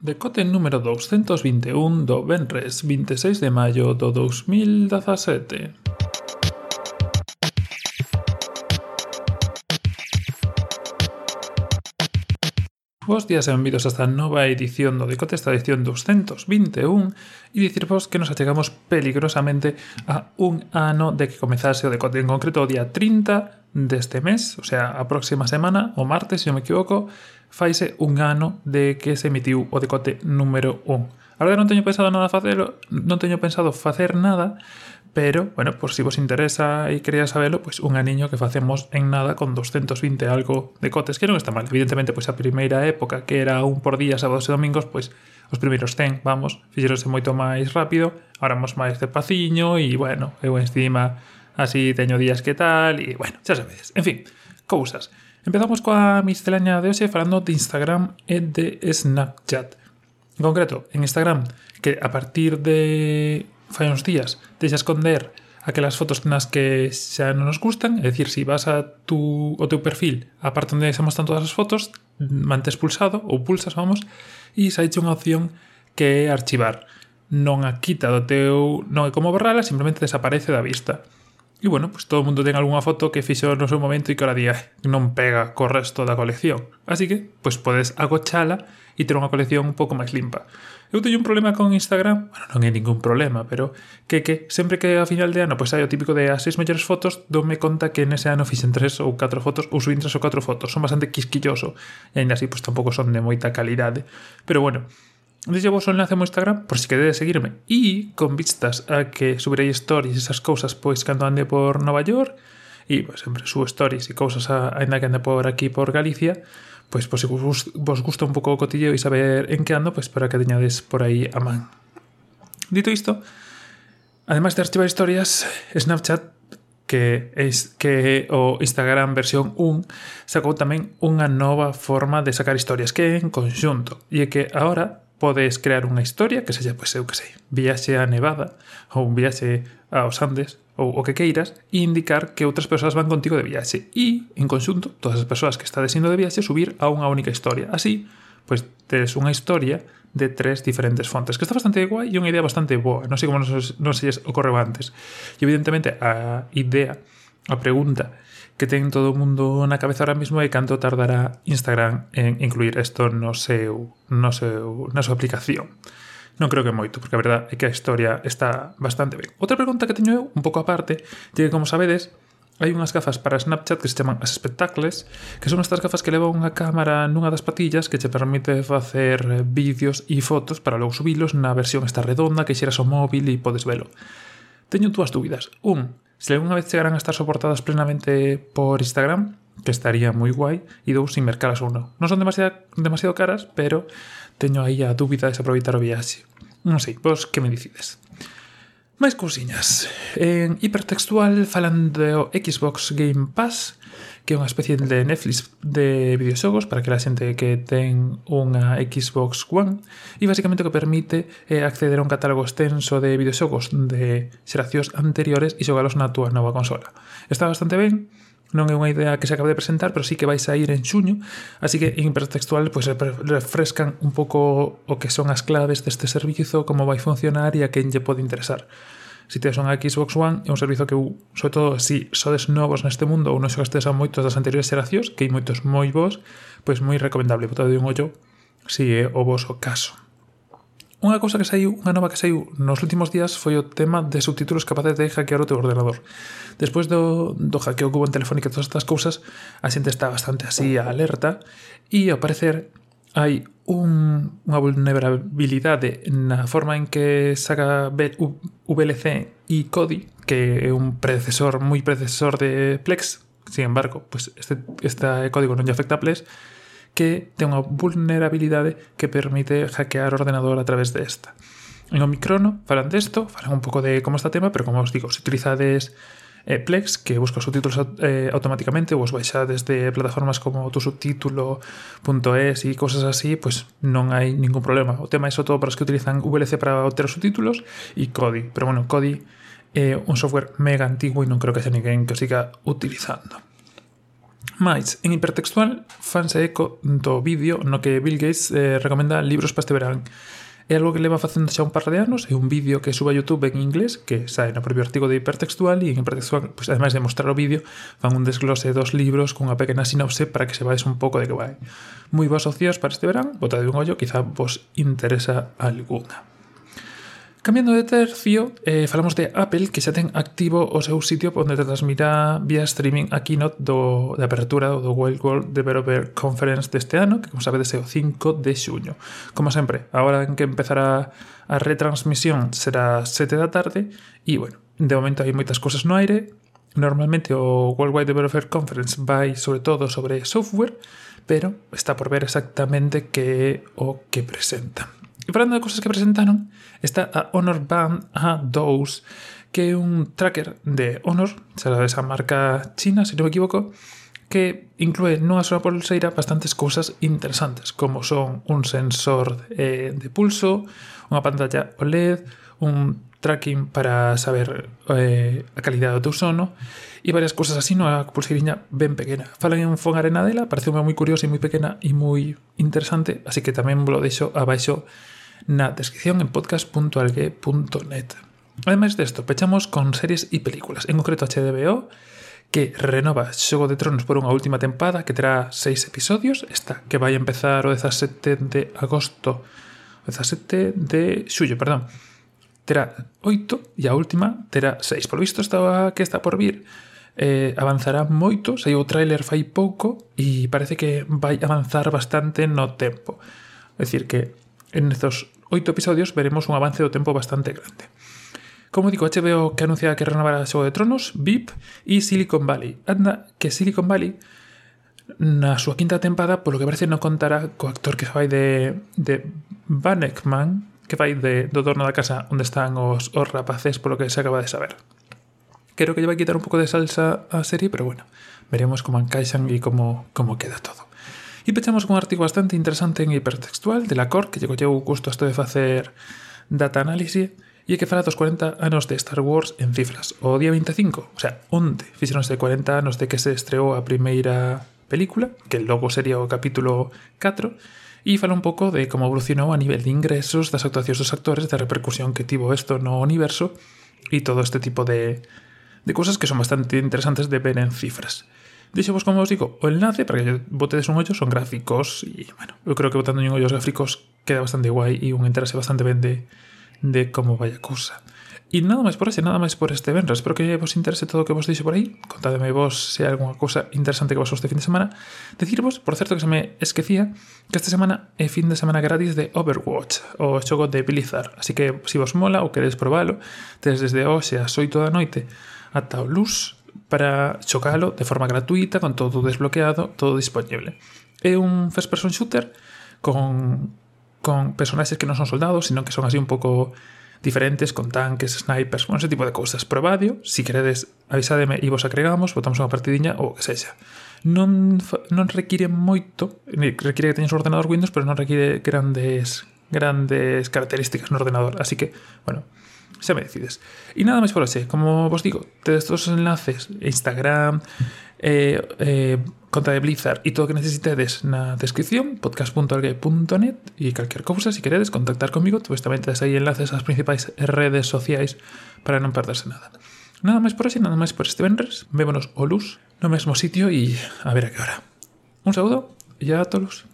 Decote número 221 do Benres 26 de maio do 2017. Bos días e benvidos a esta nova edición do Decote, esta edición 221 e dicirvos que nos achegamos peligrosamente a un ano de que comezase o Decote, en concreto o día 30 deste mes, o sea, a próxima semana, o martes, se non me equivoco, faise un ano de que se emitiu o decote número 1. Agora non teño pensado nada facelo, non teño pensado facer nada, pero, bueno, por si vos interesa e quería sabelo, pois pues un aniño que facemos en nada con 220 algo de cotes, que non está mal. Evidentemente, pois a primeira época, que era un por día, sábados e domingos, pois os primeiros 100, vamos, fixeronse moito máis rápido, ahora vamos máis de paciño e, bueno, eu encima así teño días que tal, e bueno, xa sabedes. En fin, cousas. Empezamos coa miscelánea de hoxe falando de Instagram e de Snapchat. En concreto, en Instagram, que a partir de fai uns días deixa esconder aquelas fotos nas que xa non nos gustan, é dicir, se si vas a tu, o teu perfil, a parte onde xa mostran todas as fotos, mantes pulsado, ou pulsas, vamos, e xa unha opción que é archivar. Non a quita do teu... non é como borrala, simplemente desaparece da vista. E bueno, pues todo o mundo ten algunha foto que fixo no seu momento e que ahora día non pega co resto da colección. Así que, pues podes agochala e ter unha colección un pouco máis limpa. Eu teño un problema con Instagram, bueno, non é ningún problema, pero que que sempre que a final de ano pois pues, hai o típico de as seis mellores fotos, dome conta que nese ano fixen tres ou catro fotos ou subín tres ou catro fotos. Son bastante quisquilloso e ainda así pois pues, tampouco son de moita calidade. Pero bueno, Deixo vos o enlace ao Instagram por se si queredes seguirme e con vistas a que subirei stories e esas cousas pois cando ande por Nova York e pois, sempre subo stories e cousas a, ainda que ande por aquí por Galicia pois, pois se vos, vos gusta un pouco o cotilleo e saber en que ando pois para que teñades por aí a man. Dito isto ademais de archivar historias Snapchat que é que o Instagram versión 1 sacou tamén unha nova forma de sacar historias que é en conxunto e é que agora podes crear unha historia que sella, pois eu que sei, viaxe a Nevada ou un viaxe aos Andes ou o que queiras e indicar que outras persoas van contigo de viaxe e, en conxunto, todas as persoas que estades indo de viaxe subir a unha única historia. Así, pois tes unha historia de tres diferentes fontes, que está bastante guai e unha idea bastante boa. Non sei como non, non se ocorreu antes. E evidentemente a idea A pregunta que ten todo o mundo na cabeza ahora mismo é canto tardará Instagram en incluir isto no seu, no seu, na súa aplicación. Non creo que moito, porque a verdade é que a historia está bastante ben. Outra pregunta que teño eu, un pouco aparte, é que, como sabedes, hai unhas gafas para Snapchat que se chaman as espectacles, que son estas gafas que leva unha cámara nunha das patillas que che permite facer vídeos e fotos para logo subilos na versión esta redonda que xeras o móvil e podes velo. Teño dúas dúbidas. Un, Se algunha vez chegarán a estar soportadas plenamente por Instagram, que estaría moi guai, e dous sin mercalas uno. Non son demasiado, demasiado caras, pero teño aí a dúbida de se aproveitar o viaxe. Non sei, vos que me dicides. Máis cousiñas. En hipertextual falan do Xbox Game Pass, que é unha especie de Netflix de videoxogos para que a xente que ten unha Xbox One e basicamente o que permite é acceder a un catálogo extenso de videoxogos de xeracións anteriores e xogalos na túa nova consola. Está bastante ben, non é unha idea que se acaba de presentar, pero sí que vai sair en xuño, así que en hipertextual pois, pues, refrescan un pouco o que son as claves deste servizo, como vai funcionar e a quen lle pode interesar. Si tedes unha Xbox One, é un servizo que, eu, sobre todo, se si sodes novos neste mundo ou non xogastes a moitos das anteriores xeracións, que hai moitos moi vos, pois moi recomendable. Botade un ollo si é o voso caso. Unha cousa que saiu, unha nova que saiu nos últimos días foi o tema de subtítulos capaces de hackear o teu ordenador. Despois do, do hackeo que hubo en Telefónica e todas estas cousas, a xente está bastante así alerta e, ao parecer, hai un, unha vulnerabilidade na forma en que saca VLC e Kodi, que é un predecesor moi predecesor de Plex. Sin embargo, pues este, este código non lle afecta a Plex, que ten unha vulnerabilidade que permite hackear o ordenador a través desta. En Omicrono falan desto, falan un pouco de como está o tema, pero como os digo, se utilizades eh, Plex, que busca os subtítulos eh, automáticamente ou os baixades de plataformas como tusubtítulo.es e cosas así, pues non hai ningún problema. O tema é só todo para os que utilizan VLC para obter os subtítulos e Kodi. Pero bueno, Kodi é eh, un software mega antigo e non creo que haxa ninguén que o siga utilizando. Mais, en Hipertextual, fanse eco do vídeo no que Bill Gates eh, recomenda libros para este verán. É algo que leva facendo xa un par de anos, é un vídeo que suba a Youtube en inglés, que sai no propio artigo de Hipertextual, e en Hipertextual, pues, ademais de mostrar o vídeo, fan un desglose dos libros cunha pequena sinopse para que se vais un pouco de que vai. Moi boas opcións para este verán, botade un ollo, quizá vos interesa alguna. Cambiando de tercio, eh, falamos de Apple que xa ten activo o seu sitio onde transmitirá vía streaming a keynote do, de apertura do World World Developer Conference deste ano, que como sabedes é o 5 de xuño. Como sempre, a hora en que empezará a retransmisión será 7 da tarde e, bueno, de momento hai moitas cousas no aire. Normalmente o World Wide Developer Conference vai sobre todo sobre software, pero está por ver exactamente que é o que presentan. E falando de cosas que presentaron, está a Honor Band A2, que é un tracker de Honor, será esa marca china, se non me equivoco, que inclúe nunha sola pulseira bastantes cousas interesantes, como son un sensor eh, de pulso, unha pantalla OLED, un tracking para saber eh, a calidad do teu sono e varias cousas así nunha pulseiriña ben pequena. Falan en Fon Arenadela, parece moi curiosa e moi pequena e moi interesante, así que tamén vos lo deixo abaixo na descripción en podcast.algue.net. Ademais desto, pechamos con series e películas, en concreto HBO, que renova Xogo de Tronos por unha última tempada que terá seis episodios, esta que vai empezar o 17 de agosto, o 17 de xullo, perdón, terá 8 e a última terá 6. Por visto esta que está por vir eh, avanzará moito, saiu o tráiler fai pouco e parece que vai avanzar bastante no tempo. É dicir que En estos oito episodios veremos un avance do tempo bastante grande. Como digo, HBO que anuncia que renovará Xogo de Tronos, VIP e Silicon Valley. Anda que Silicon Valley na súa quinta tempada, polo que parece non contará co actor que fai de, de Banekman, que fai de, do dono da casa onde están os, os rapaces, polo que se acaba de saber. Creo que lle vai quitar un pouco de salsa á serie, pero bueno, veremos como encaixan e como, como queda todo. E pechamos cun artigo bastante interesante en Hipertextual de la Cor, que lle colleu o custo isto de facer data análise, e que fala dos 40 anos de Star Wars en cifras. O día 25, o sea, onde fixeronse 40 anos de que se estreou a primeira película, que logo sería o capítulo 4, e fala un pouco de como evolucionou a nivel de ingresos, das actuacións dos actores, da repercusión que tivo isto no universo, e todo este tipo de, de cousas que son bastante interesantes de ver en cifras. Deixo vos, como vos digo, o enlace para que botedes un ollo, son gráficos e, bueno, eu creo que botando un ollo os gráficos queda bastante guai e un enterase bastante ben de, de como vai a cousa. E nada máis por ese, nada máis por este venres. Espero que vos interese todo o que vos dixo por aí. Contademe vos se hai algunha cousa interesante que vos este fin de semana. Decirvos, por certo, que se me esquecía que esta semana é fin de semana gratis de Overwatch, o xogo de Blizzard. Así que, se si vos mola ou queredes probalo, tedes desde hoxe ás 8 da noite ata o luz para xogalo de forma gratuita, con todo desbloqueado, todo disponible. É un first person shooter con con personaxes que non son soldados, sino que son así un pouco diferentes, con tanques, snipers, bueno, ese tipo de cousas. Probadio, si queredes, avisademe e vos agregamos, botamos unha partidiña ou o que sexa. Non, non require moito, require que teñas un ordenador Windows, pero non require grandes grandes características no ordenador. Así que, bueno, decides. E nada máis por hoxe, como vos digo, todos os enlaces, Instagram, eh, eh, de Blizzard e todo o que necesitedes na descripción, podcast.algue.net e calquer cousa, se si queredes contactar comigo, pues tamén tedes aí enlaces ás principais redes sociais para non perderse nada. Nada máis por hoxe, nada máis por este venres. Vémonos o luz no mesmo sitio e a ver a que hora. Un saúdo e a todos.